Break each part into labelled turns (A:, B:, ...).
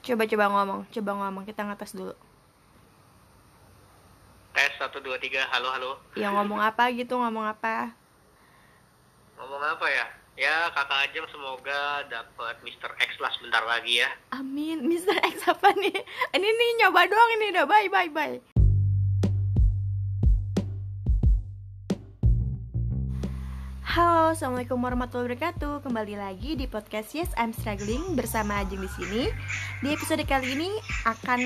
A: Coba coba ngomong, coba ngomong. Kita ngetes dulu.
B: Tes satu dua tiga, halo halo.
A: Ya ngomong apa gitu, ngomong apa?
B: Ngomong apa ya? Ya kakak Ajeng semoga dapat Mr. X lah sebentar lagi ya.
A: Amin, Mr. X apa nih? Ini nih nyoba doang ini udah bye bye bye. Halo, assalamualaikum warahmatullahi wabarakatuh. Kembali lagi di podcast Yes I'm Struggling bersama Ajeng di sini. Di episode kali ini akan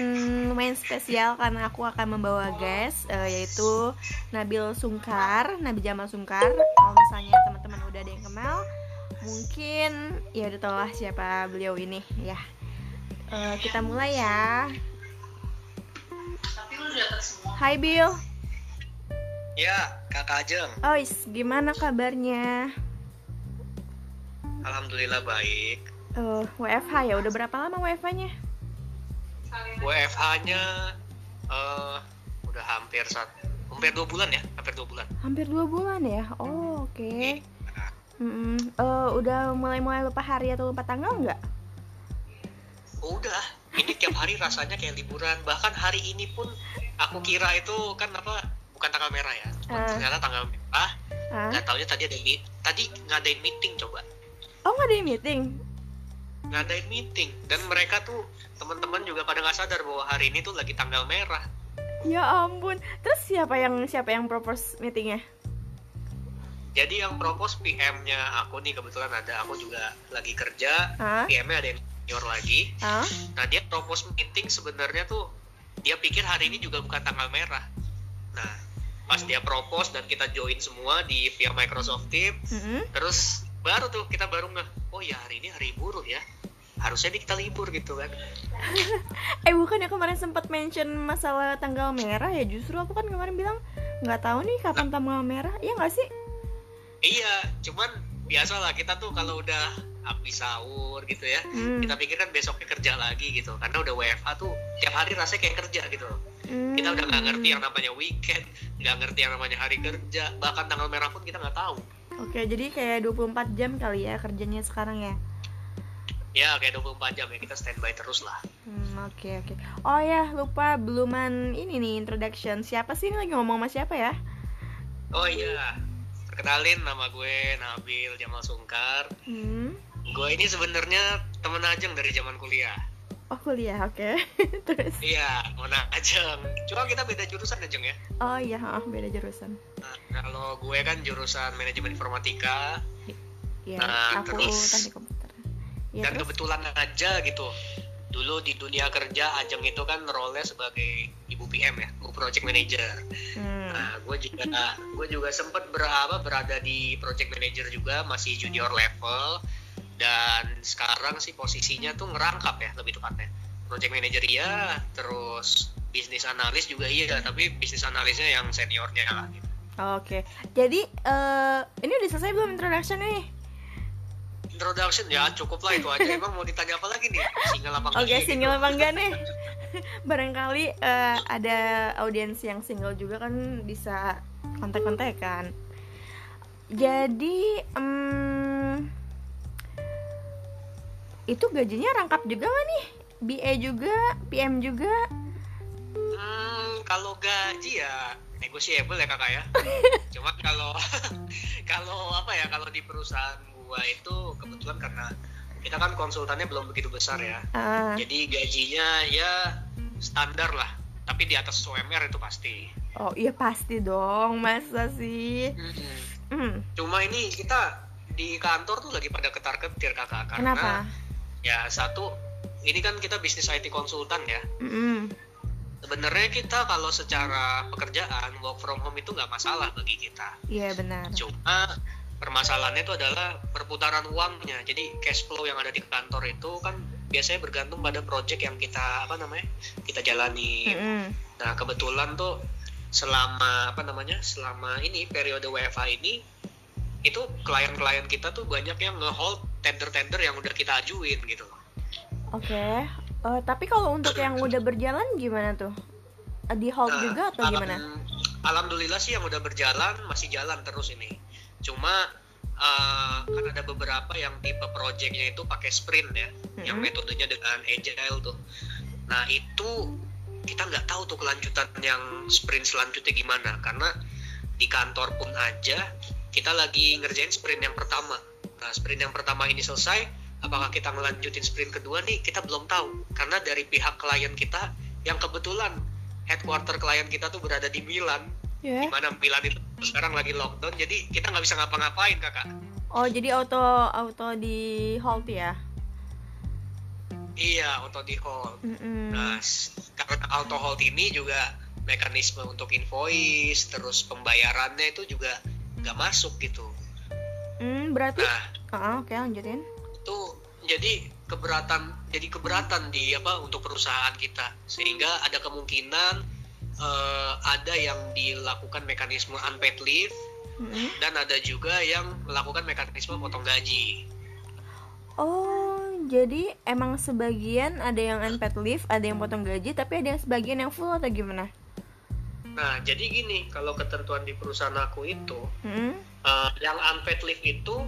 A: lumayan spesial karena aku akan membawa guest eh, yaitu Nabil Sungkar, Nabi Jamal Sungkar. Kalau misalnya teman-teman udah ada yang kenal, mungkin ya udah tau lah siapa beliau ini ya. Eh, kita mulai ya. Hai Bill.
B: Ya kakak Ajeng,
A: Ois, gimana kabarnya?
B: alhamdulillah baik.
A: Eh, WFH ya, udah berapa lama WFH-nya?
B: WFH-nya eh udah hampir satu, hampir dua bulan ya, hampir dua bulan.
A: Hampir dua bulan ya? Oh, oke. Mm-mm. Eh, udah mulai-mulai lupa hari atau lupa tanggal nggak?
B: Udah, ini tiap hari rasanya kayak liburan. Bahkan hari ini pun aku kira itu kan apa bukan tanggal merah ya.
A: Ah.
B: Ternyata tanggal merah.
A: Hah?
B: Nggak taunya tadi ada meet, tadi ngadain meeting coba.
A: Oh, nggak ada meeting?
B: ngadain meeting dan mereka tuh teman-teman juga pada nggak sadar bahwa hari ini tuh lagi tanggal merah
A: Ya ampun. Terus siapa yang siapa yang propose meetingnya?
B: jadi yang propose PM-nya aku nih kebetulan ada aku juga lagi kerja
A: Hah?
B: PM-nya ada yang senior lagi
A: Hah?
B: nah dia propose meeting sebenarnya tuh dia pikir hari ini juga bukan tanggal merah nah pas dia propose dan kita join semua di via Microsoft Teams
A: Mm-mm.
B: terus baru tuh kita baru nge oh ya hari ini hari buruh ya harusnya nih kita libur gitu kan
A: Eh bukan ya kemarin sempat mention masalah tanggal merah ya justru aku kan kemarin bilang nggak tahu nih kapan tanggal merah ya nggak sih?
B: Iya, cuman biasa lah kita tuh kalau udah habis sahur gitu ya,
A: Hmm.
B: kita pikir kan besoknya kerja lagi gitu, karena udah WFH tuh tiap hari rasanya kayak kerja gitu.
A: Hmm.
B: Kita udah nggak ngerti yang namanya weekend, nggak ngerti yang namanya hari kerja, bahkan tanggal merah pun kita nggak tahu.
A: Oke, jadi kayak 24 jam kali ya kerjanya sekarang ya.
B: Ya kayak 24 jam ya kita standby terus lah.
A: Hmm, oke oke. Oh ya, lupa beluman ini nih introduction. Siapa sih ini lagi ngomong sama siapa ya?
B: Oh iya, perkenalin nama gue Nabil Jamal Sungkar.
A: Hmm.
B: Gue ini sebenarnya temen Ajeng dari zaman kuliah.
A: Oh, kuliah, oke. Terus
B: Iya, mana Ajeng. Cuma kita beda jurusan Ajeng ya.
A: Oh iya, oh, beda jurusan.
B: Nah, kalau gue kan jurusan manajemen informatika
A: Ya,
B: Nah,
A: aku
B: terus-
A: teknik komputer. Ya,
B: dan
A: terus?
B: kebetulan aja gitu. Dulu di dunia kerja Ajeng itu kan role sebagai ibu PM ya, ibu project manager.
A: Hmm.
B: Nah, gue juga gue juga sempat berapa berada di project manager juga masih junior level dan sekarang sih posisinya tuh ngerangkap ya lebih tepatnya. Project manager iya, terus bisnis analis juga iya, tapi bisnis analisnya yang seniornya lah gitu.
A: Oke. Jadi eh ini udah selesai belum introduction nih?
B: Introduction ya cukup lah itu aja. Emang mau ditanya apa lagi nih? Single apa
A: Oke,
B: enggak gitu?
A: single apa enggak nih? Barangkali eh, ada audiens yang single juga kan bisa kontak-kontakan. Jadi, em, itu gajinya rangkap juga nggak nih? BA juga, PM juga.
B: Hmm, kalau gaji ya negotiable ya kakak ya. Cuma kalau kalau apa ya kalau di perusahaan gua itu kebetulan karena kita kan konsultannya belum begitu besar ya.
A: Ah,
B: Jadi gajinya ya standar lah. Tapi di atas UMR itu pasti.
A: oh iya pasti dong, masa sih? Hmm,
B: Cuma ini kita di kantor tuh lagi pada ketar-ketir kakak karena
A: kenapa?
B: Ya satu ini kan kita bisnis IT konsultan ya.
A: Mm-mm.
B: Sebenarnya kita kalau secara pekerjaan work from home itu nggak masalah bagi kita.
A: Iya benar.
B: Cuma permasalahannya itu adalah perputaran uangnya. Jadi cash flow yang ada di kantor itu kan biasanya bergantung pada project yang kita apa namanya kita jalani.
A: Mm-mm.
B: Nah kebetulan tuh selama apa namanya selama ini periode WFH ini itu klien-klien kita tuh banyak yang nge-hold tender-tender yang udah kita ajuin gitu loh.
A: Oke. Eh, tapi kalau untuk yang udah berjalan gimana tuh? Eh, Di hold
B: Nah,
A: juga atau
B: alam-
A: gimana?
B: Alhamdulillah sih yang udah berjalan masih jalan terus ini. Cuma eh, kan ada beberapa yang tipe projectnya itu pakai sprint ya, yang
A: Mm-mm.
B: metodenya dengan agile tuh. nah itu kita nggak tahu tuh kelanjutan yang sprint selanjutnya gimana karena di kantor pun aja kita lagi ngerjain sprint yang pertama nah sprint yang pertama ini selesai apakah kita ngelanjutin sprint kedua nih kita belum tahu karena dari pihak klien kita yang kebetulan headquarter klien kita tuh berada di Milan
A: Yeah.
B: di mana Milan itu sekarang lagi lockdown jadi kita nggak bisa ngapa-ngapain kakak
A: Oh, jadi auto auto di halt ya?
B: iya auto di hold
A: Mm-mm.
B: Nah, s- karena auto hold ini juga mekanisme untuk invoice, terus pembayarannya itu juga nggak masuk gitu.
A: Hmm, berarti
B: Nah,
A: Ah, oke lanjutin.
B: itu jadi keberatan, jadi keberatan di apa untuk perusahaan kita, sehingga ada kemungkinan eh, ada yang dilakukan mekanisme unpaid leave
A: Mm-mm.
B: dan ada juga yang melakukan mekanisme potong gaji.
A: Oh, jadi emang sebagian ada yang unpaid leave, ada yang potong gaji, tapi ada yang sebagian yang full atau gimana?
B: Nah, jadi gini, kalau ketentuan di perusahaan aku itu
A: Mm-mm.
B: Eh, yang unpaid leave itu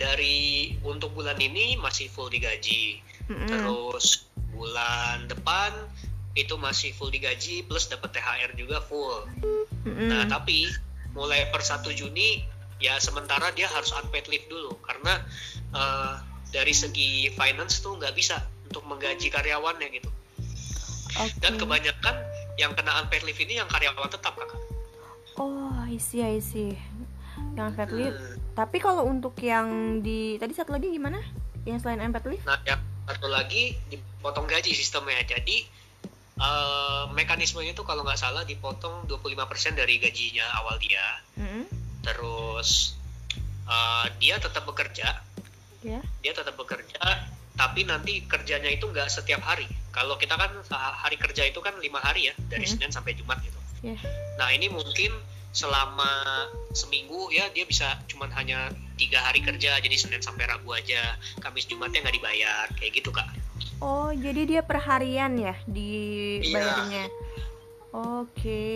B: dari untuk bulan ini masih full digaji.
A: Mm-mm.
B: Terus bulan depan itu masih full digaji plus dapat THR juga full.
A: Mm-mm.
B: Nah, tapi mulai per 1 Juni ya sementara dia harus unpaid leave dulu karena eh, dari segi finance tuh nggak bisa untuk menggaji karyawannya gitu.
A: Oke.
B: Dan kebanyakan yang kena unpaid leave ini yang karyawan tetap kakak.
A: Oh, I see, I see. Yang leave.
B: Hmm.
A: Tapi kalau untuk yang di tadi satu lagi gimana? Yang selain unpaid leave?
B: Nah, yang satu lagi dipotong gaji sistemnya. Jadi eh, mekanismenya itu kalau nggak salah dipotong 25% dari gajinya awal dia.
A: Mm-mm.
B: Terus eh, dia tetap bekerja,
A: Ya.
B: dia tetap bekerja, tapi nanti kerjanya itu nggak setiap hari. Kalau kita kan hari kerja itu kan lima hari ya, dari
A: Mhm.
B: Senin sampai Jumat gitu.
A: Ya.
B: Nah ini mungkin selama seminggu ya dia bisa cuman hanya tiga hari kerja, jadi Senin sampai Rabu aja, Kamis Jumatnya nggak dibayar, kayak gitu kak.
A: Oh, jadi dia per harian ya dibayarnya. Oke.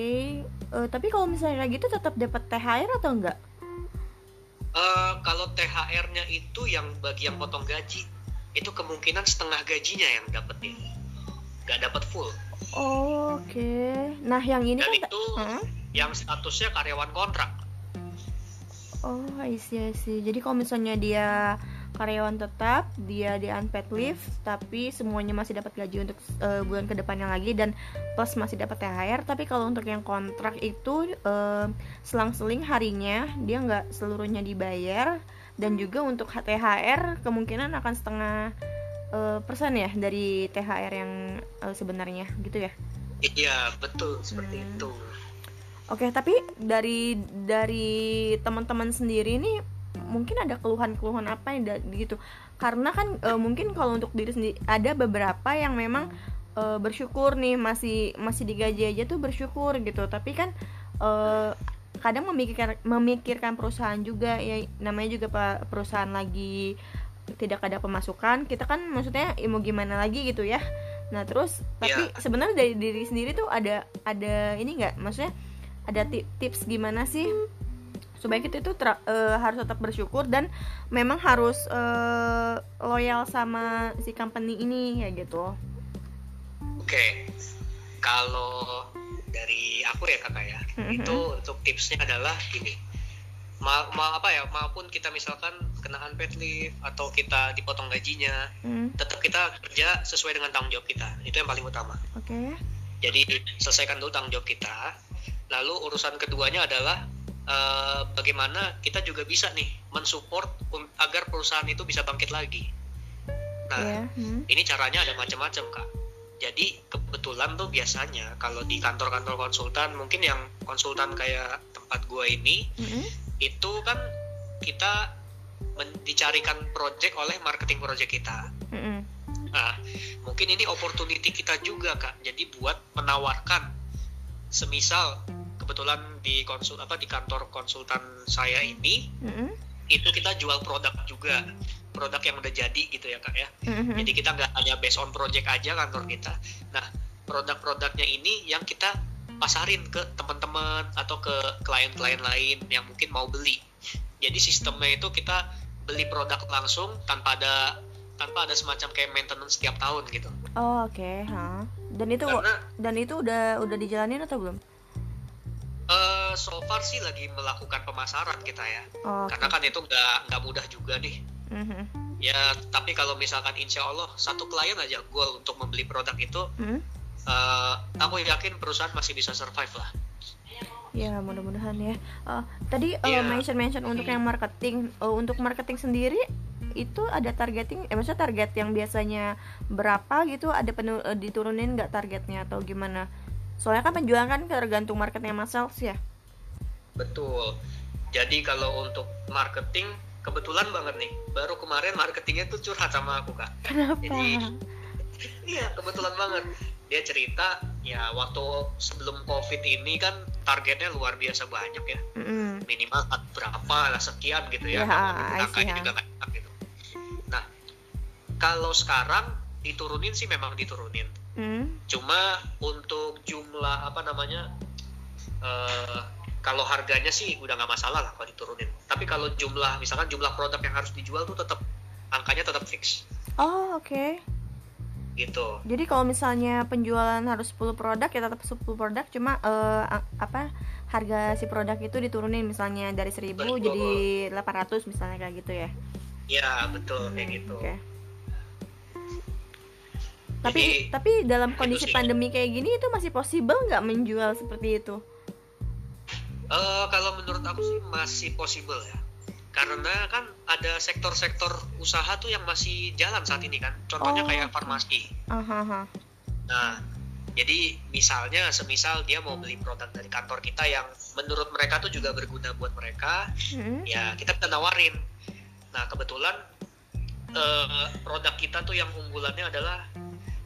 A: Eh, tapi kalau misalnya kayak gitu tetap dapat THR atau enggak?
B: Eh, kalau THR-nya itu yang bagi yang potong gaji, itu kemungkinan setengah gajinya yang dapat dia, nggak dapat full.
A: Oh, Oke. Nah, yang ini
B: Dan
A: kan
B: itu
A: Hah?
B: Yang statusnya karyawan kontrak.
A: Oh, I see, I see. Jadi kalau misalnya dia karyawan tetap, dia di unpaid leave, tapi semuanya masih dapat gaji untuk eh, bulan ke depannya lagi dan plus masih dapat THR. Tapi kalau untuk yang kontrak itu eh, selang-seling harinya dia nggak seluruhnya dibayar dan juga untuk THR kemungkinan akan setengah eh, persen ya dari THR yang eh, sebenarnya gitu ya.
B: Iya betul seperti
A: Hmm.
B: itu.
A: Oke, tapi dari dari teman-teman sendiri nih mungkin ada keluhan-keluhan apa yang gitu. Karena kan e, mungkin kalau untuk diri sendiri ada beberapa yang memang e, bersyukur nih masih masih digaji aja tuh bersyukur gitu. Tapi kan e, kadang memikirkan memikirkan perusahaan juga ya namanya juga perusahaan lagi tidak ada pemasukan. Kita kan maksudnya ya mau gimana lagi gitu ya. Nah, terus tapi
B: Iya.
A: sebenarnya dari diri sendiri tuh ada ada ini nggak maksudnya ada ti- tips gimana sih supaya kita itu eh, harus tetap bersyukur dan memang harus eh, loyal sama si company ini ya gitu.
B: Oke, kalau dari aku ya kakak ya,
A: Mhm.
B: itu untuk tipsnya adalah gini. Ma, ma- apa ya, maupun kita misalkan kena unpaid leave atau kita dipotong gajinya,
A: Hmm,
B: tetap kita kerja sesuai dengan tanggung jawab kita. Itu yang paling utama.
A: Oke.
B: Jadi selesaikan dulu tanggung jawab kita. Lalu urusan keduanya adalah eh, bagaimana kita juga bisa nih mensupport un- agar perusahaan itu bisa bangkit lagi. Nah,
A: Ya. hmm,
B: ini caranya ada macam-macam kak. Jadi kebetulan tuh biasanya kalau di kantor-kantor konsultan, mungkin yang konsultan kayak tempat gua ini,
A: hmm,
B: itu kan kita men- dicarikan project oleh marketing project kita.
A: hmm,
B: Nah, mungkin ini opportunity kita juga kak. Jadi buat menawarkan, semisal kebetulan di konsul apa di kantor konsultan saya ini,
A: hmm,
B: itu kita jual produk juga, produk yang udah jadi gitu ya kak ya.
A: hmm,
B: Jadi kita nggak hanya based on project aja kantor kita. Nah, produk-produknya ini yang kita pasarin ke teman-teman atau ke klien-klien lain yang mungkin mau beli. Jadi sistemnya itu kita beli produk langsung tanpa ada tanpa ada semacam kayak maintenance setiap tahun gitu
A: oh oke okay. dan itu
B: karena
A: dan itu udah udah dijalanin atau belum
B: so far sih lagi melakukan pemasaran kita ya
A: oh, okay.
B: karena kan itu nggak nggak mudah juga nih
A: mm-hmm.
B: ya tapi kalau misalkan insya Allah satu klien aja goal untuk membeli produk itu
A: mm-hmm.
B: uh, aku yakin perusahaan masih bisa survive lah
A: ya mudah-mudahan ya uh, tadi uh,
B: Iya.
A: mention mention untuk yang marketing uh, untuk marketing sendiri itu ada targeting eh maksudnya target yang biasanya berapa gitu ada penu- eh, diturunin nggak targetnya atau gimana soalnya kan penjualan kan tergantung marketnya mas sales ya
B: betul. Jadi kalau untuk marketing kebetulan banget nih baru kemarin marketingnya tuh curhat sama aku kak.
A: Kenapa?
B: Jadi- iya kebetulan banget. Dia cerita ya waktu sebelum covid ini kan targetnya luar biasa banyak ya.
A: Mm-mm.
B: minimal berapa lah sekian gitu
A: Ya,
B: ya Kalau
A: I see,
B: angkanya juga enak gitu. Nah kalau sekarang diturunin sih memang diturunin.
A: Mm.
B: cuma untuk jumlah apa namanya eh, kalau harganya sih udah nggak masalah lah kalau diturunin. Tapi kalau jumlah misalkan jumlah produk yang harus dijual tuh tetap angkanya tetap fix.
A: Oh oke.
B: Gitu.
A: Jadi kalau misalnya penjualan harus 10 produk ya tetap 10 produk. Cuma a- apa harga si produk itu diturunin misalnya dari 1000
B: Betul.
A: jadi 800 misalnya kayak gitu ya.
B: Ya betul kayak
A: Hmm,
B: gitu.
A: oke. Tapi
B: Jadi,
A: tapi dalam kondisi pandemi kayak gini itu masih possible nggak menjual seperti itu?
B: Eh, kalau menurut aku sih masih possible ya karena kan ada sektor-sektor usaha tuh yang masih jalan saat ini kan contohnya
A: Oh,
B: kayak farmasi
A: Ahaha.
B: Nah, jadi misalnya semisal dia mau beli produk dari kantor kita yang menurut mereka tuh juga berguna buat mereka,
A: Hmm.
B: ya kita bisa nawarin. Nah, kebetulan eh, produk kita tuh yang unggulannya adalah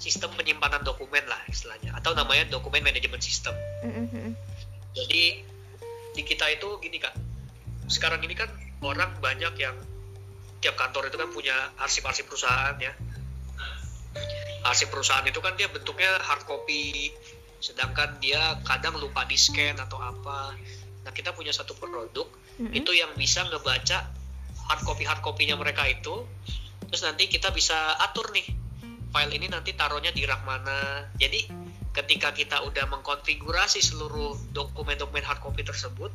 B: sistem penyimpanan dokumen lah istilahnya, atau namanya dokumen manajemen system.
A: Mm, mm, mm.
B: Jadi di kita itu gini kak, sekarang ini kan orang banyak yang tiap kantor itu kan punya arsip-arsip perusahaan ya. Arsip perusahaan itu kan dia bentuknya hard copy, sedangkan dia kadang lupa di scan atau apa. Nah kita punya satu produk
A: Mm-mm.
B: itu yang bisa ngebaca hard copy hard copy-nya mereka itu, terus nanti kita bisa atur nih file ini nanti taruhnya di rak mana. Jadi ketika kita udah mengkonfigurasi seluruh dokumen-dokumen hard copy tersebut,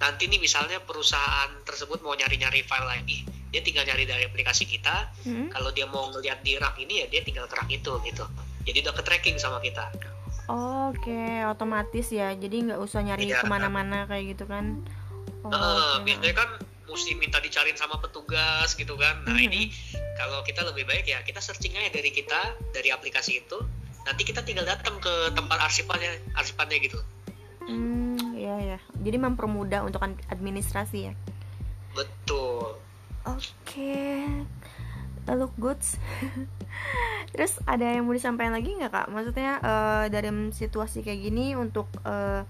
B: nanti nih misalnya perusahaan tersebut mau nyari-nyari file lagi, dia tinggal nyari dari aplikasi kita.
A: Mm.
B: Kalau dia mau ngeliat di rak ini ya dia tinggal ke rak itu gitu. Jadi udah ke tracking sama kita.
A: Oke, otomatis ya. Jadi nggak usah nyari
B: Iya.
A: ke mana-mana kayak gitu kan? Oh,
B: Heeh,
A: oke.
B: biasanya kan mesti minta dicariin sama petugas gitu kan. Nah
A: Mhm.
B: ini kalau kita lebih baik ya kita searching aja dari kita dari aplikasi itu. Nanti kita tinggal datang ke tempat arsipannya, arsipannya gitu.
A: Hmm, iya ya. Jadi mempermudah untuk ad- administrasi ya.
B: Betul.
A: Oke, look good. Terus ada yang mau disampaikan lagi nggak kak? Maksudnya eh, dari situasi kayak gini untuk eh,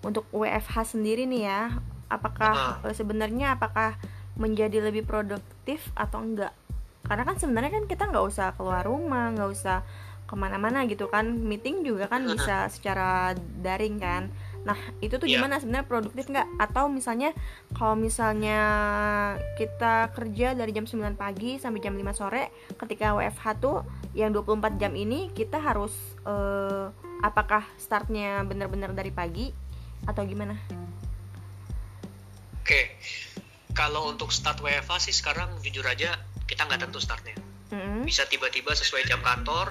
A: untuk WFH sendiri nih ya, apakah eh, sebenarnya apakah menjadi lebih produktif atau enggak? Karena kan sebenarnya kan kita nggak usah keluar rumah, nggak usah ke mana-mana gitu kan, meeting juga kan bisa secara daring kan. Nah itu tuh
B: Iya.
A: gimana sebenarnya produktif nggak? Atau misalnya kalau misalnya kita kerja dari jam 9 pagi sampai jam 5 sore ketika WFH tuh yang 24 jam ini kita harus eh, apakah startnya benar-benar dari pagi atau gimana?
B: Oke. Kalau untuk start WFA sih sekarang jujur aja kita nggak tentu startnya.
A: Mm-mm.
B: Bisa tiba-tiba sesuai jam kantor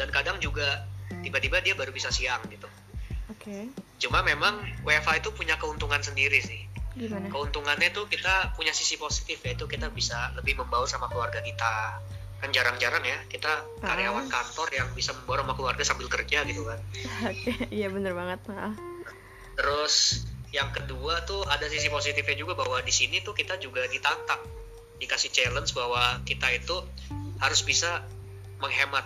B: dan kadang juga tiba-tiba dia baru bisa siang gitu.
A: Oke,
B: Cuma memang WFA itu punya keuntungan sendiri sih.
A: gimana?
B: Keuntungannya tuh kita punya sisi positif yaitu kita bisa lebih membaur sama keluarga kita. Kan jarang-jarang ya kita karyawan kantor yang bisa membaur sama keluarga sambil kerja gitu kan.
A: Oke, iya bener banget. Ah.
B: Terus yang kedua tuh ada sisi positifnya juga bahwa di sini tuh kita juga ditantang, dikasih challenge bahwa kita itu harus bisa menghemat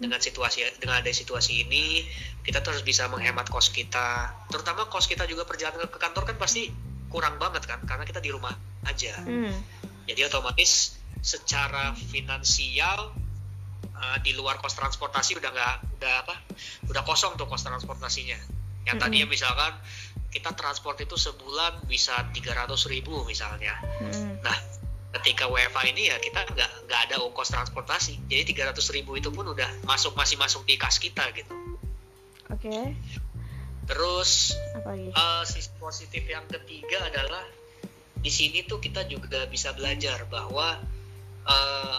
B: dengan situasi dengan ada situasi ini kita tuh harus bisa menghemat kos kita. Terutama kos kita juga perjalanan ke kantor kan pasti kurang banget kan karena kita di rumah aja.
A: Hmm.
B: jadi otomatis secara finansial uh, di luar kos transportasi udah nggak udah apa udah kosong tuh kos transportasinya. Yang tadinya misalkan kita transport itu sebulan bisa 300 ribu misalnya.
A: Mm-mm.
B: nah ketika WFA ini ya kita nggak nggak ada ongkos transportasi. Jadi 300 ribu itu pun udah masuk masih masuk di kas kita gitu.
A: Oke. Okay.
B: terus uh, sisi positif yang ketiga adalah di sini tuh kita juga bisa belajar bahwa uh,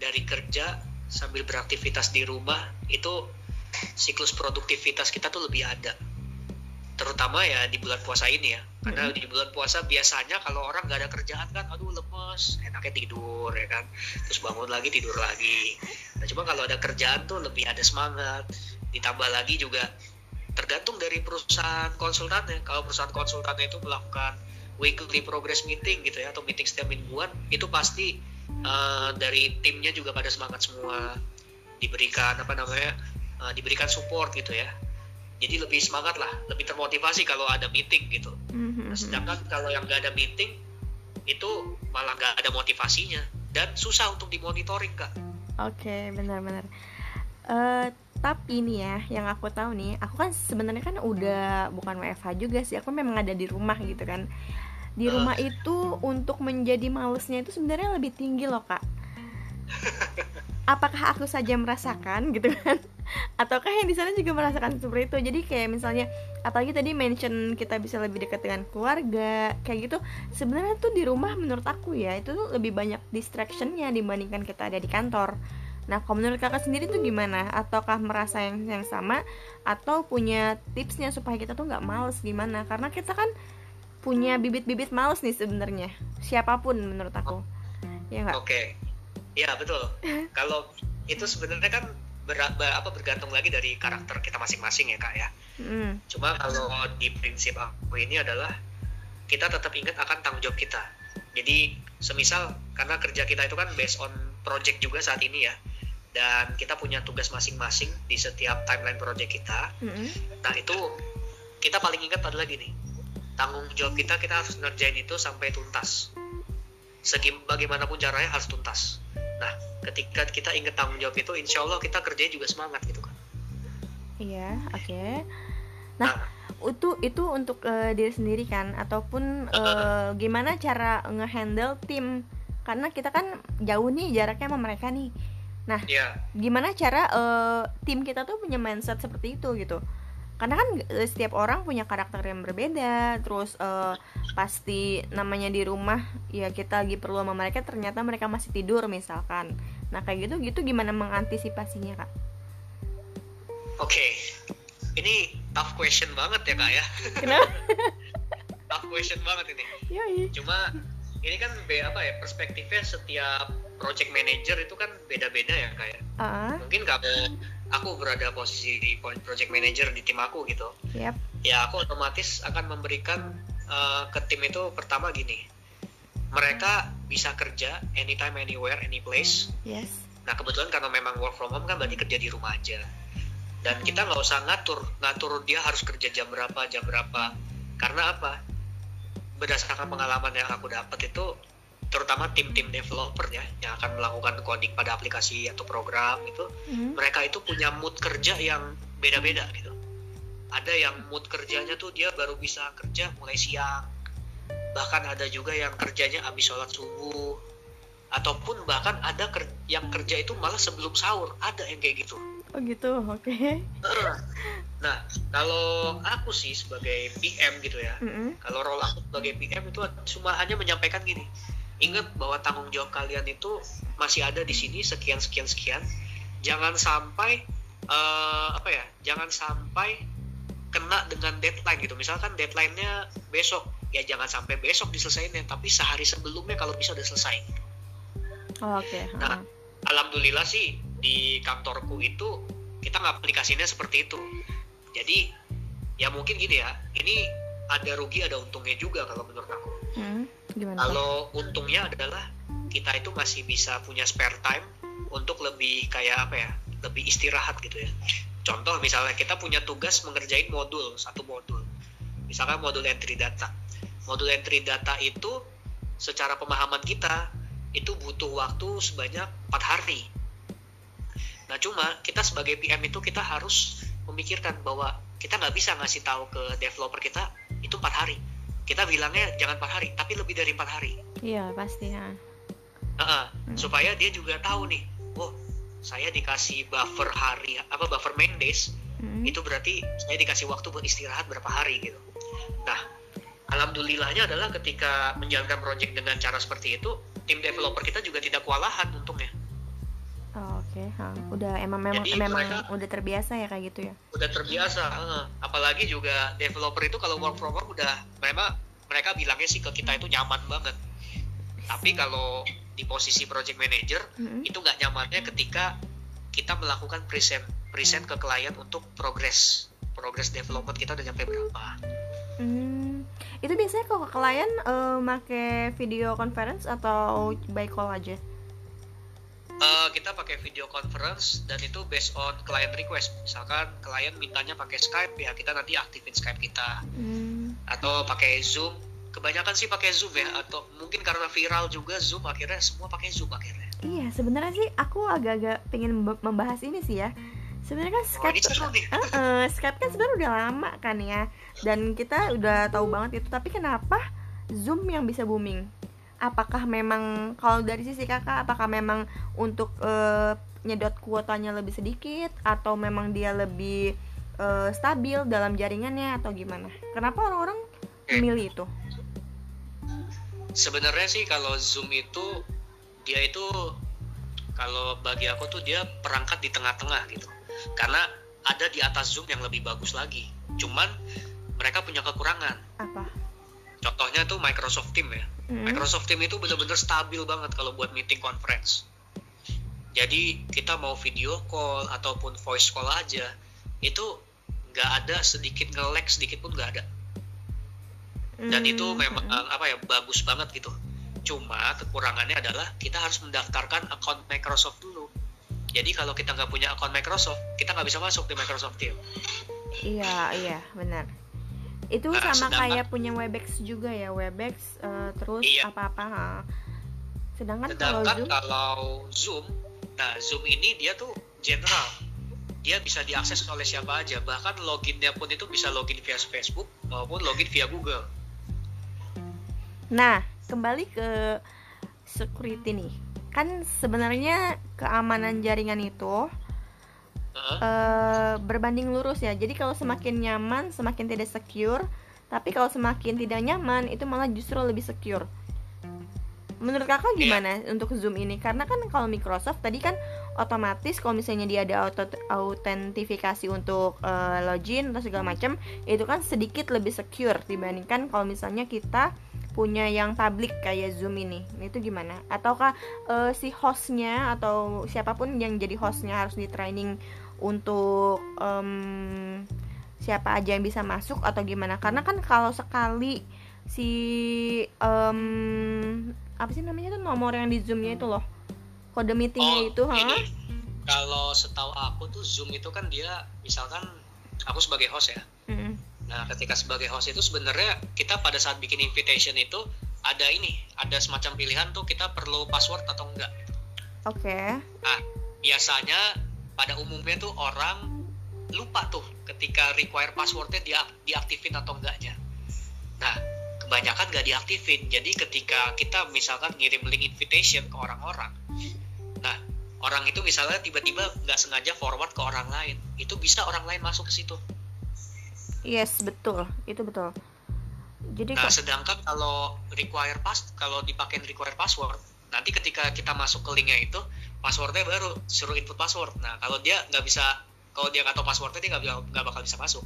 B: dari kerja sambil beraktivitas di rumah itu siklus produktivitas kita tuh lebih ada. Terutama ya di bulan puasa ini ya karena di bulan puasa biasanya kalau orang nggak ada kerjaan kan aduh lemes enaknya tidur ya kan? Terus bangun lagi tidur lagi. Nah cuma kalau ada kerjaan tuh lebih ada semangat. Ditambah lagi juga tergantung dari perusahaan konsultannya. Kalau perusahaan konsultannya itu melakukan weekly progress meeting gitu ya atau meeting setiap mingguan itu pasti uh, dari timnya juga pada semangat semua. Diberikan apa namanya uh, diberikan support gitu ya jadi lebih semangat lah lebih termotivasi kalau ada meeting gitu. Mm-hmm. nah, sedangkan kalau yang nggak ada meeting itu malah nggak ada motivasinya. Dan susah untuk dimonitoring kak.
A: Oke okay, benar-benar. Uh, tapi nih ya yang aku tahu nih aku kan sebenarnya kan udah bukan WFH juga sih aku memang ada di rumah gitu kan. Di rumah uh. itu untuk menjadi malesnya itu sebenarnya lebih tinggi loh kak apakah aku saja merasakan gitu kan? Ataukah yang di sana juga merasakan seperti itu? Jadi kayak misalnya apalagi tadi mention kita bisa lebih dekat dengan keluarga kayak gitu sebenarnya tuh di rumah menurut aku ya itu tuh lebih banyak distractionnya dibandingkan kita ada di kantor. Nah kalau menurut kakak sendiri tuh gimana? Ataukah merasa yang yang sama? Atau punya tipsnya supaya kita tuh nggak males gimana? Karena kita kan punya bibit-bibit males nih sebenarnya. Siapa pun menurut aku. Ya nggak?
B: Oke. okay Iya betul. Kalau itu sebenarnya kan ber, ber, apa bergantung lagi dari karakter kita masing-masing ya kak ya. Mm. Cuma kalau di prinsip aku ini adalah kita tetap ingat akan tanggung jawab kita. Jadi semisal karena kerja kita itu kan based on project juga saat ini ya, dan kita punya tugas masing-masing di setiap timeline project kita. Mm. Nah itu kita paling ingat adalah gini, tanggung jawab kita kita harus ngerjain itu sampai tuntas. Segi bagaimanapun caranya harus tuntas Nah, ketika kita ingat tanggung jawab itu, insya Allah kita kerjanya juga semangat gitu kan.
A: Iya, oke. Okay. Nah, nah, itu itu untuk uh, diri sendiri kan, ataupun uh, gimana cara ngehandle tim? Karena kita kan jauh nih jaraknya sama mereka nih. Nah, yeah. gimana cara uh, tim kita tuh punya mindset seperti itu gitu? Karena kan eh, setiap orang punya karakter yang berbeda. Terus uh, pasti namanya di rumah ya kita lagi perlu sama mereka ternyata mereka masih tidur misalkan. Nah kayak gitu gitu gimana mengantisipasinya kak?
B: Oke. Okay. ini tough question banget ya kak ya.
A: Kenapa?
B: Tough question banget ini.
A: Iya.
B: cuma ini kan be apa ya perspektifnya setiap project manager itu kan beda-beda ya kak ya. Uh-huh. mungkin kamu aku berada posisi di project manager di tim aku gitu.
A: Yep.
B: ya aku otomatis akan memberikan uh, ke tim itu pertama gini. Mereka bisa kerja anytime anywhere any place.
A: Yes.
B: Nah kebetulan karena memang work from home kan berarti kerja di rumah aja. Dan kita nggak usah ngatur ngatur dia harus kerja jam berapa jam berapa. Karena apa? Berdasarkan pengalaman yang aku dapat itu terutama tim-tim developer ya yang akan melakukan coding pada aplikasi atau program itu hmm. mereka itu punya mood kerja yang beda-beda gitu. Ada yang mood kerjanya tuh dia baru bisa kerja mulai siang. Bahkan ada juga yang kerjanya habis sholat subuh. Ataupun bahkan ada ker yang kerja itu malah sebelum sahur. Ada yang kayak gitu.
A: Oh gitu oke. Okay.
B: nah kalau aku sih sebagai PM gitu ya mm -hmm. kalau role aku sebagai PM itu cuma hanya menyampaikan gini ingat bahwa tanggung jawab kalian itu masih ada di sini sekian sekian sekian. Jangan sampai uh, apa ya jangan sampai kena dengan deadline gitu. Misalkan deadline-nya besok. Ya jangan sampai besok diselesain tapi sehari sebelumnya kalau bisa udah selesai.
A: Oh, oke. Okay.
B: nah alhamdulillah sih di kantorku itu kita nggak aplikasinya seperti itu. Jadi ya mungkin gini ya ini ada rugi ada untungnya juga kalau menurut aku. Hmm Gimana? Kalau untungnya adalah kita itu masih bisa punya spare time untuk lebih kayak apa ya, lebih istirahat gitu ya. Contoh misalnya kita punya tugas mengerjain modul satu modul, misalkan modul entry data. Modul entry data itu secara pemahaman kita itu butuh waktu sebanyak empat hari. Nah cuma kita sebagai PM itu kita harus memikirkan bahwa kita nggak bisa ngasih tahu ke developer kita itu empat hari kita bilangnya jangan empat hari tapi lebih dari empat hari
A: iya pasti ya
B: uh, hmm. supaya dia juga tahu nih oh saya dikasih buffer hari apa buffer main days hmm. itu berarti saya dikasih waktu buat istirahat berapa hari gitu nah alhamdulillahnya adalah ketika menjalankan project dengan cara seperti itu tim developer kita juga tidak kewalahan untungnya
A: oke okay. udah emang memang Jadi memang mereka, udah terbiasa ya kayak gitu ya
B: udah terbiasa apalagi juga developer itu kalau work from home udah mereka mereka bilangnya sih ke kita itu nyaman banget tapi kalau di posisi project manager mm-hmm. itu nggak nyamannya ketika kita melakukan present present ke klien untuk progres progres development kita udah nyampe berapa.
A: Mm. Itu biasanya kalau ke klien uh, make video conference atau by call aja?
B: Uh, kita pakai video conference dan itu based on client request. Misalkan klien mintanya pakai Skype ya kita nanti aktifin Skype kita. Mm. Atau pakai Zoom kebanyakan sih pakai Zoom ya atau mungkin karena viral juga Zoom akhirnya semua pakai Zoom akhirnya.
A: Iya, sebenarnya sih aku agak-agak pengen membahas ini sih ya. Sebenarnya kan oh, Skype, oh, uh, uh, Skype kan sebenarnya udah lama kan ya, dan kita udah tahu banget itu. Tapi kenapa Zoom yang bisa booming? Apakah memang kalau dari sisi kakak, apakah memang untuk uh, nyedot kuotanya lebih sedikit, atau memang dia lebih uh, stabil dalam jaringannya, atau gimana? Kenapa orang-orang memilih itu?
B: sebenarnya sih kalau zoom itu dia itu kalau bagi aku tuh dia perangkat di tengah-tengah gitu. Karena ada di atas zoom yang lebih bagus lagi. Cuman mereka punya kekurangan.
A: Apa?
B: Contohnya tuh Microsoft Team ya mm-hmm. Microsoft Team itu benar-benar stabil banget kalau buat meeting conference jadi kita mau video call ataupun voice call aja itu nggak ada sedikit nge-lag sedikit pun nggak ada dan hmm. itu memang hmm. apa ya bagus banget gitu cuma kekurangannya adalah kita harus mendaftarkan account Microsoft dulu jadi kalau kita nggak punya account Microsoft kita nggak bisa masuk di Microsoft Team
A: iya iya benar itu nah, sama sedangkan, kayak punya Webex juga ya Webex uh, terus iya. apa-apa sedangkan,
B: sedangkan kalau Zoom? kalau Zoom nah Zoom ini dia tuh general. Dia bisa diakses oleh siapa aja. Bahkan loginnya pun itu bisa login via Facebook maupun login via Google.
A: Nah, kembali ke security nih. Kan sebenarnya keamanan jaringan itu uh, uh, berbanding lurus ya. Jadi kalau semakin nyaman, semakin tidak secure. Tapi kalau semakin tidak nyaman, itu malah justru lebih secure. Menurut kakak iya. gimana yeah. untuk Zoom ini? Karena kan kalau Microsoft tadi kan otomatis kalau misalnya dia ada auto autentifikasi untuk uh, login atau segala macam, itu kan sedikit lebih secure dibandingkan kalau misalnya kita punya yang public kayak Zoom ini itu gimana ataukah uh, si hostnya atau siapa pun yang jadi hostnya harus di training untuk um, siapa aja yang bisa masuk atau gimana karena kan kalau sekali si um, apa sih namanya tuh nomor yang di zoomnya itu loh kode meetingnya oh, itu ha?
B: kalau setahu aku tuh zoom itu kan dia misalkan aku sebagai host ya mm -hmm Nah, ketika sebagai host itu sebenarnya kita pada saat bikin invitation itu ada ini, ada semacam pilihan tuh kita perlu password atau enggak.
A: Oke. Okay.
B: Nah, biasanya pada umumnya tuh orang lupa tuh ketika require passwordnya dia diaktifin atau enggaknya. Nah, kebanyakan nggak diaktifin. Jadi ketika kita misalkan ngirim link invitation ke orang-orang, nah orang itu misalnya tiba-tiba nggak sengaja forward ke orang lain, itu bisa orang lain masuk ke situ.
A: Yes, betul. Itu betul.
B: Jadi Nah, sedangkan kalau require pass kalau dipakai require password, nanti ketika kita masuk ke linknya itu passwordnya baru suruh input password. Nah, kalau dia nggak bisa kalau dia nggak tahu passwordnya dia nggak nggak bakal bisa masuk.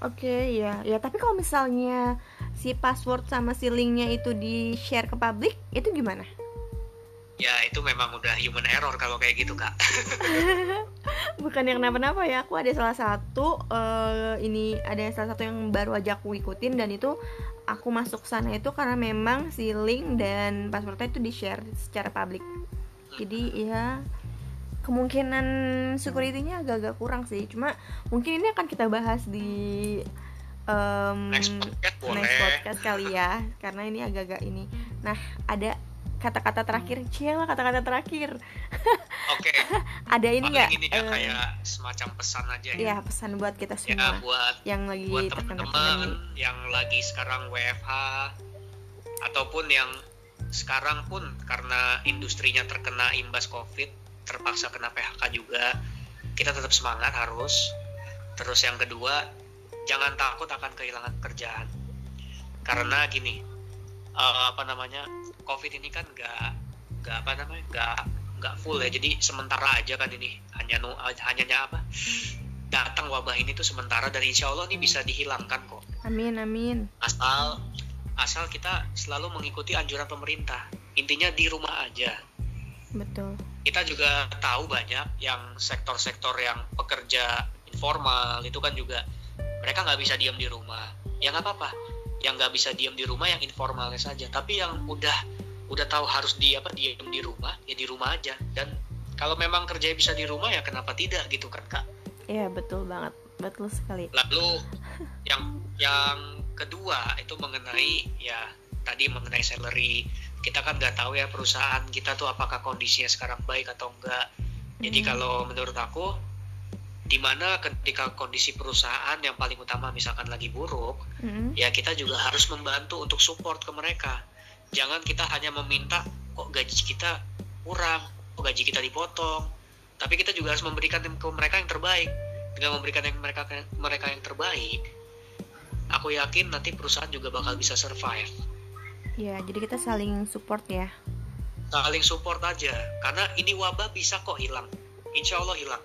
A: Oke, okay, ya. Ya, tapi kalau misalnya si password sama si linknya itu di share ke publik, itu gimana?
B: ya itu memang udah human error kalau kayak gitu kak
A: bukan yang kenapa-napa ya aku ada salah satu uh, ini ada salah satu yang baru aja aku ikutin dan itu aku masuk sana itu karena memang si link dan passwordnya itu di share secara publik jadi ya kemungkinan security-nya agak-agak kurang sih. Cuma mungkin ini akan kita bahas di um, next podcast next podcast kali ya karena ini agak-agak ini. Nah ada kata-kata terakhir. Cila kata-kata terakhir.
B: Oke. Okay.
A: ada ini nggak?
B: ini uh, kayak semacam pesan aja ya.
A: ya pesan buat kita semua
B: ya, buat
A: yang lagi
B: buat teman-teman yang lagi sekarang WFH ataupun yang sekarang pun karena industrinya terkena imbas covid terpaksa kena PHK juga kita tetap semangat harus. Terus yang kedua jangan takut akan kehilangan pekerjaan karena gini uh, apa namanya covid ini kan nggak nggak apa namanya nggak nggak full ya. Jadi sementara aja kan ini hanya nu hanya apa datang wabah ini tuh sementara. Dan insya Allah ini bisa dihilangkan kok.
A: Amin amin.
B: Asal asal kita selalu mengikuti anjuran pemerintah. Intinya di rumah aja.
A: Betul.
B: Kita juga tahu banyak yang sektor-sektor yang pekerja informal itu kan juga mereka nggak bisa diam di rumah. Ya nggak apa-apa. Yang nggak bisa diam di rumah yang informalnya saja. Tapi yang udah udah tahu harus di apa diam di rumah ya di rumah aja. Dan kalau memang kerja bisa di rumah ya kenapa tidak gitu kan kak?
A: Iya betul banget. Betul sekali.
B: Lalu yang yang kedua itu mengenai ya tadi mengenai salary. Kita kan nggak tahu ya perusahaan kita tuh apakah kondisinya sekarang baik atau enggak jadi hmm. kalau menurut aku di mana ketika kondisi perusahaan yang paling utama misalkan lagi buruk mm. ya kita juga harus membantu untuk support ke mereka. Jangan kita hanya meminta kok gaji kita kurang? Kok gaji kita dipotong? Tapi kita juga harus memberikan ke mereka yang terbaik. Dengan memberikan yang mereka mereka yang terbaik aku yakin nanti perusahaan juga bakal bisa survive.
A: Ya jadi kita saling support ya.
B: Saling support aja. Karena ini wabah bisa kok hilang. Insya Allah hilang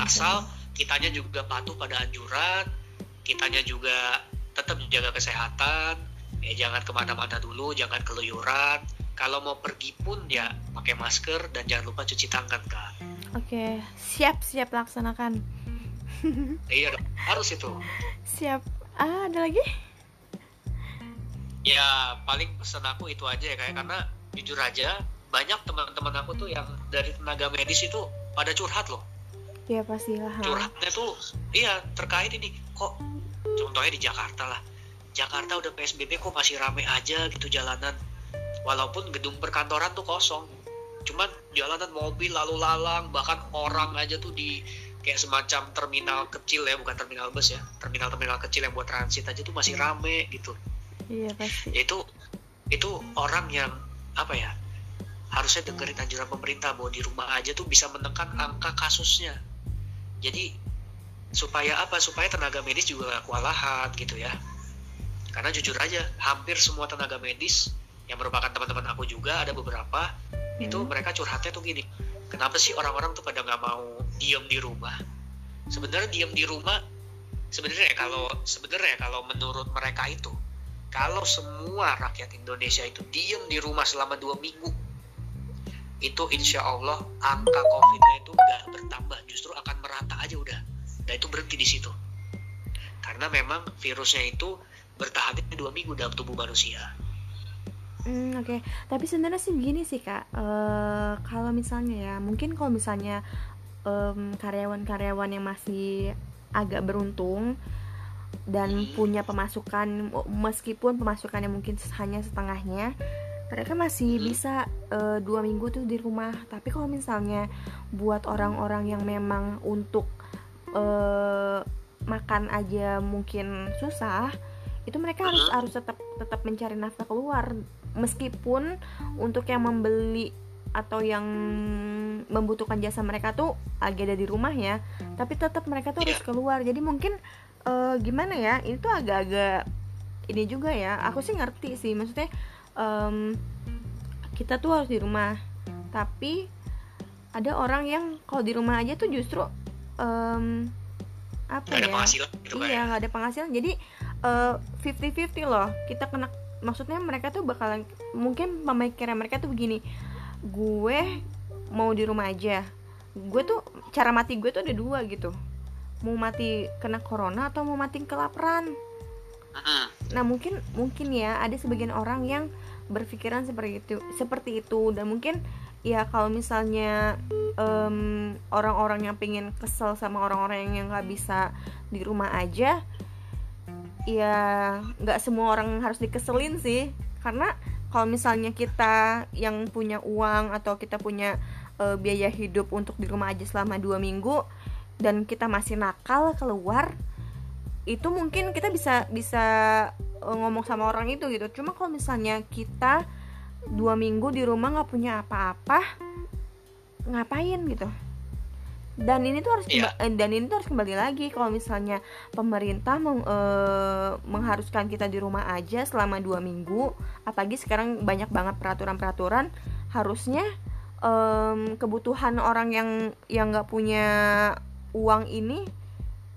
B: asal kitanya juga patuh pada anjuran kitanya juga tetap menjaga kesehatan. Ya jangan ke mana-mana dulu jangan keluyuran. Kalau mau pergi pun ya pakai masker dan jangan lupa cuci tangan kak.
A: Oke siap siap laksanakan
B: iya dong harus itu
A: siap ah ada lagi
B: ya paling pesan aku itu aja ya kayak karena jujur aja banyak teman-teman aku tuh yang dari tenaga medis itu pada curhat loh
A: Iya pastilah.
B: Curhatnya tuh iya terkait ini kok contohnya di Jakarta lah. Jakarta udah PSBB kok masih rame aja gitu jalanan. Walaupun gedung perkantoran tuh kosong. Cuman jalanan mobil lalu lalang bahkan orang aja tuh di kayak semacam terminal kecil ya bukan terminal bus ya terminal terminal kecil yang buat transit aja tuh masih rame gitu.
A: Iya pasti.
B: Itu itu orang yang apa ya harusnya dengerin anjuran pemerintah bahwa di rumah aja tuh bisa menekan angka kasusnya. Jadi supaya apa? Supaya tenaga medis juga gak kewalahan gitu ya. Karena jujur aja hampir semua tenaga medis yang merupakan teman-teman aku juga ada beberapa hmm. itu mereka curhatnya tuh gini kenapa sih orang-orang tuh pada nggak mau diem di rumah sebenarnya diem di rumah sebenarnya kalau sebenarnya kalau menurut mereka itu kalau semua rakyat Indonesia itu diem di rumah selama dua minggu itu insya Allah angka COVID-nya itu nggak bertambah, justru akan merata aja udah. Dan itu berhenti di situ. Karena memang virusnya itu bertahan dua minggu dalam tubuh manusia.
A: Hmm, Oke, okay. tapi sebenarnya sih begini sih kak, uh, kalau misalnya ya, mungkin kalau misalnya karyawan-karyawan um, yang masih agak beruntung dan hmm. punya pemasukan, meskipun pemasukannya mungkin hanya setengahnya, mereka masih hmm. bisa uh, dua minggu tuh di rumah tapi kalau misalnya buat orang-orang yang memang untuk uh, makan aja mungkin susah itu mereka harus hmm. harus tetap tetap mencari nafkah keluar meskipun untuk yang membeli atau yang membutuhkan jasa mereka tuh lagi ada di rumah ya tapi tetap mereka tuh harus iya. keluar. Jadi mungkin uh, gimana ya itu agak-agak ini juga ya aku sih ngerti sih. Maksudnya um, kita tuh harus di rumah. Tapi ada orang yang kalau di rumah aja tuh justru um, apa gak ya?
B: gitu
A: iya nggak ada penghasilan. Jadi fifty uh, fifty loh. Kita kena maksudnya mereka tuh bakalan mungkin pemikiran mereka tuh begini gue mau di rumah aja. Gue tuh cara mati gue tuh ada dua gitu. Mau mati kena corona atau mau mati kelaparan. Nah mungkin mungkin ya ada sebagian orang yang berpikiran seperti itu seperti itu. Dan mungkin ya kalau misalnya orang orang-orang yang pengen kesel sama orang-orang yang nggak bisa di rumah aja ya nggak semua orang harus dikeselin sih. Karena kalau misalnya kita yang punya uang atau kita punya uh, biaya hidup untuk di rumah aja selama dua minggu dan kita masih nakal keluar itu mungkin kita bisa bisa uh, ngomong sama orang itu gitu. Cuma kalau misalnya kita dua minggu di rumah nggak punya apa-apa ngapain gitu dan ini tuh harus
B: Iya.
A: kemba- eh, dan ini tuh harus kembali lagi kalau misalnya pemerintah meng- eh, mengharuskan kita di rumah aja selama dua minggu apalagi sekarang banyak banget peraturan-peraturan harusnya em, kebutuhan orang yang yang nggak punya uang ini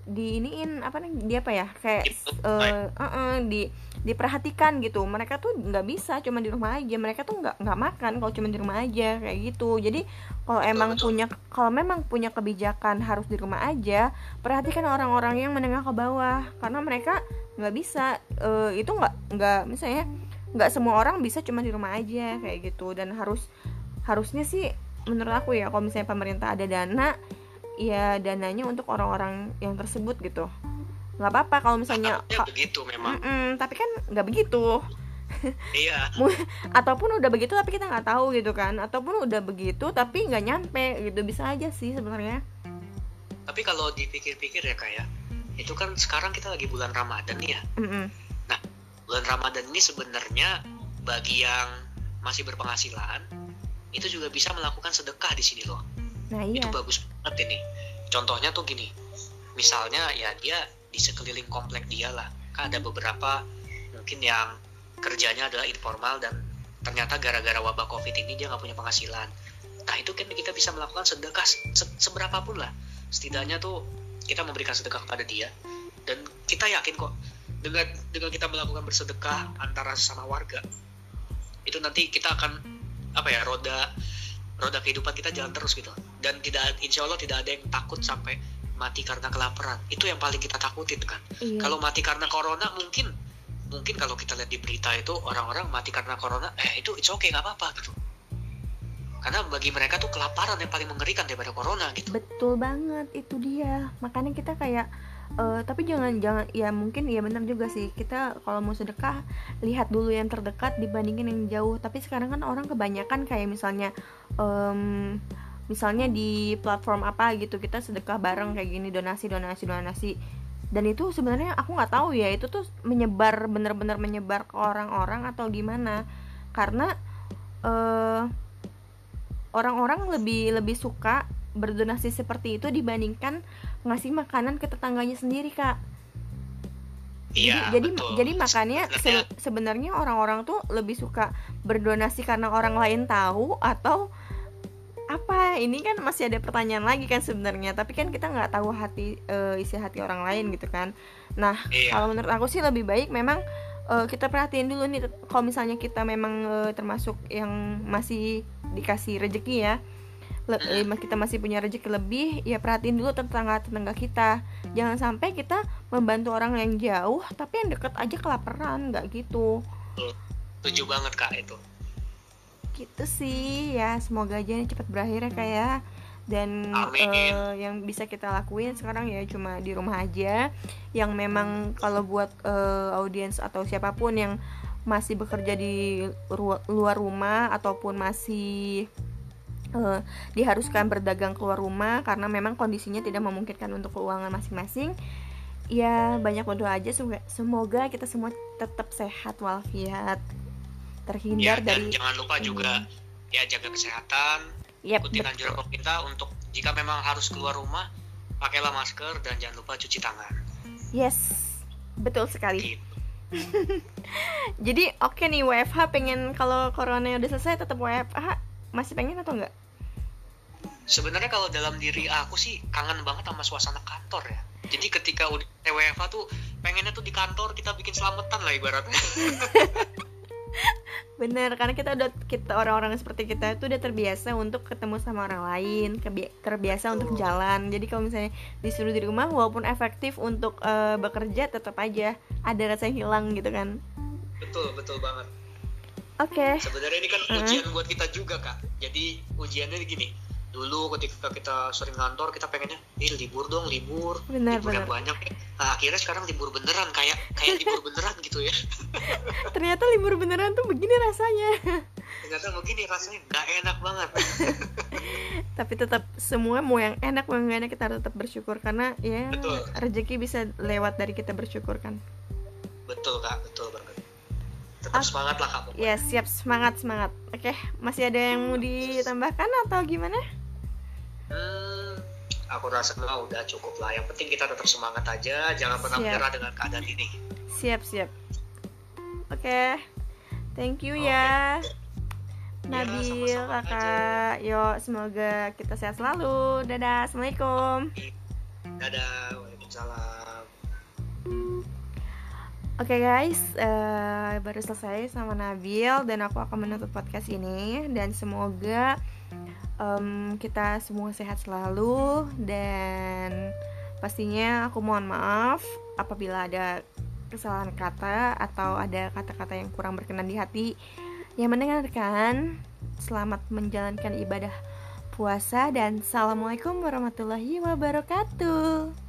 A: di iniin apa nih dia apa ya kayak eh, eh, eh, di diperhatikan gitu. Mereka tuh nggak bisa cuma di rumah aja. Mereka tuh nggak nggak makan kalau cuma di rumah aja kayak gitu. Jadi kalau emang
B: betul.
A: punya kalau memang punya kebijakan harus di rumah aja perhatikan orang-orang yang menengah ke bawah. Karena mereka nggak bisa eh, itu nggak nggak misalnya nggak semua orang bisa cuma di rumah aja kayak gitu. Dan harus harusnya sih menurut aku ya kalau misalnya pemerintah ada dana ya dananya untuk orang-orang yang tersebut gitu nggak apa-apa kalau misalnya
B: Harusnya begitu memang.
A: Mm-mm, tapi kan nggak begitu.
B: Iya.
A: Ataupun udah begitu tapi kita nggak tahu gitu kan. Ataupun udah begitu tapi nggak nyampe gitu. Bisa aja sih sebenarnya.
B: Tapi kalau dipikir-pikir ya kayak itu kan sekarang kita lagi bulan Ramadan nih ya.
A: Mm-mm.
B: bulan Ramadan ini sebenarnya bagi yang masih berpenghasilan itu juga bisa melakukan sedekah di sini loh.
A: Nah iya.
B: Itu bagus banget ini. Contohnya tuh gini misalnya ya dia di sekeliling komplek dia lah. Kan ada beberapa mungkin yang kerjanya adalah informal dan ternyata gara-gara wabah covid ini dia nggak punya penghasilan. Nah itu kan kita bisa melakukan sedekah se- seberapa pun lah. Setidaknya tuh kita memberikan sedekah kepada dia. Dan kita yakin kok dengan dengan kita melakukan bersedekah antara sama warga itu nanti kita akan apa ya roda roda kehidupan kita jalan terus gitu. Dan tidak insya Allah tidak ada yang takut sampai mati karena kelaparan. Itu yang paling kita takutin kan?
A: Iya.
B: Kalau mati karena corona mungkin mungkin kalau kita lihat di berita itu orang-orang mati karena corona eh itu it's okay nggak apa-apa gitu. Karena bagi mereka tuh kelaparan yang paling mengerikan daripada corona gitu.
A: Betul banget itu dia. Makanya kita kayak eh, tapi jangan jangan ya mungkin ya benar juga sih. Kita kalau mau sedekah lihat dulu yang terdekat dibandingin yang jauh. Tapi sekarang kan orang kebanyakan kayak misalnya em, misalnya di platform apa gitu kita sedekah bareng kayak gini donasi donasi donasi. Dan itu sebenarnya aku nggak tahu ya itu tuh menyebar bener-bener menyebar ke orang-orang atau gimana. Karena eh orang-orang lebih lebih suka berdonasi seperti itu dibandingkan ngasih makanan ke tetangganya sendiri kak.
B: Iya
A: jadi
B: betul.
A: jadi makanya se- sebenarnya orang-orang tuh lebih suka berdonasi karena orang lain tahu atau apa? Ini kan masih ada pertanyaan lagi kan sebenarnya tapi kan kita nggak tahu hati eh, isi hati orang lain gitu kan. Nah
B: iya.
A: kalau menurut aku sih lebih baik memang eh, kita perhatiin dulu nih kalau misalnya kita memang eh, termasuk yang masih dikasih rezeki ya le- kita masih punya rezeki lebih ya perhatiin dulu tetangga tetangga kita. Jangan sampai kita membantu orang yang jauh tapi yang deket aja kelaparan nggak gitu.
B: Setuju banget kak itu
A: gitu sih ya. Semoga aja ini cepat berakhir ya kayak dan
B: Amin.
A: eh, yang bisa kita lakuin sekarang ya cuma di rumah aja. Yang memang kalau buat eh, audiens atau siapa pun yang masih bekerja di luar rumah ataupun masih eh, diharuskan berdagang keluar rumah karena memang kondisinya tidak memungkinkan untuk keuangan masing-masing ya banyak berdoa aja. Semoga, semoga kita semua tetap sehat walafiat
B: ya
A: terhindar
B: dan
A: dari
B: jangan lupa juga ya jaga kesehatan
A: Yap,
B: ikutin
A: betul.
B: anjuran pemerintah untuk jika memang harus keluar rumah pakailah masker dan jangan lupa cuci tangan
A: Yes, betul sekali.
B: gitu.
A: Jadi oke nih WFH pengen kalau corona udah selesai tetap WFH masih pengen atau enggak?
B: sebenarnya kalau dalam diri aku sih kangen banget sama suasana kantor ya jadi ketika udah WFH tuh pengennya tuh di kantor kita bikin selamatan lah ibaratnya
A: Bener, karena kita udah kita orang-orang seperti kita itu udah terbiasa untuk ketemu sama orang lain, terbiasa untuk jalan. Jadi kalau misalnya disuruh di rumah walaupun efektif untuk eh, bekerja tetap aja ada rasa yang hilang gitu kan.
B: betul betul banget
A: Oke.
B: sebenarnya ini kan ujian buat kita juga kak jadi ujiannya gini dulu ketika kita sering kantor kita pengennya ih libur dong libur
A: Benar,
B: libur yang
A: benar.
B: banyak ya. nah akhirnya sekarang libur beneran kayak kayak libur beneran gitu ya
A: Ternyata libur beneran tuh begini rasanya.
B: ternyata begini rasanya nggak enak banget
A: Tapi tetap semua mau yang enak mau yang enak kita harus tetap bersyukur karena ya
B: Betul.
A: rezeki bisa lewat dari kita bersyukur kan.
B: betul kak betul banget tetap
A: Ah.
B: semangat lah kak pokoknya.
A: Ya siap semangat semangat. Oke masih ada yang mau ditambahkan atau gimana?
B: Hmm, aku rasa udah cukup lah. Yang penting kita tetap semangat aja, jangan pernah
A: Siap.
B: menyerah dengan keadaan ini.
A: Siap siap. Oke, thank you
B: Oke.
A: ya.
B: Ya,
A: Nabil
B: sama-sama
A: kakak, yuk semoga kita sehat selalu. Dadah, assalamualaikum.
B: Dadah, waalaikumsalam.
A: Oke guys, eh, baru selesai sama Nabil dan aku akan menutup podcast ini dan semoga em, kita semua sehat selalu dan pastinya aku mohon maaf apabila ada kesalahan kata atau ada kata-kata yang kurang berkenan di hati yang mendengarkan. Selamat menjalankan ibadah puasa dan assalamualaikum warahmatullahi wabarakatuh.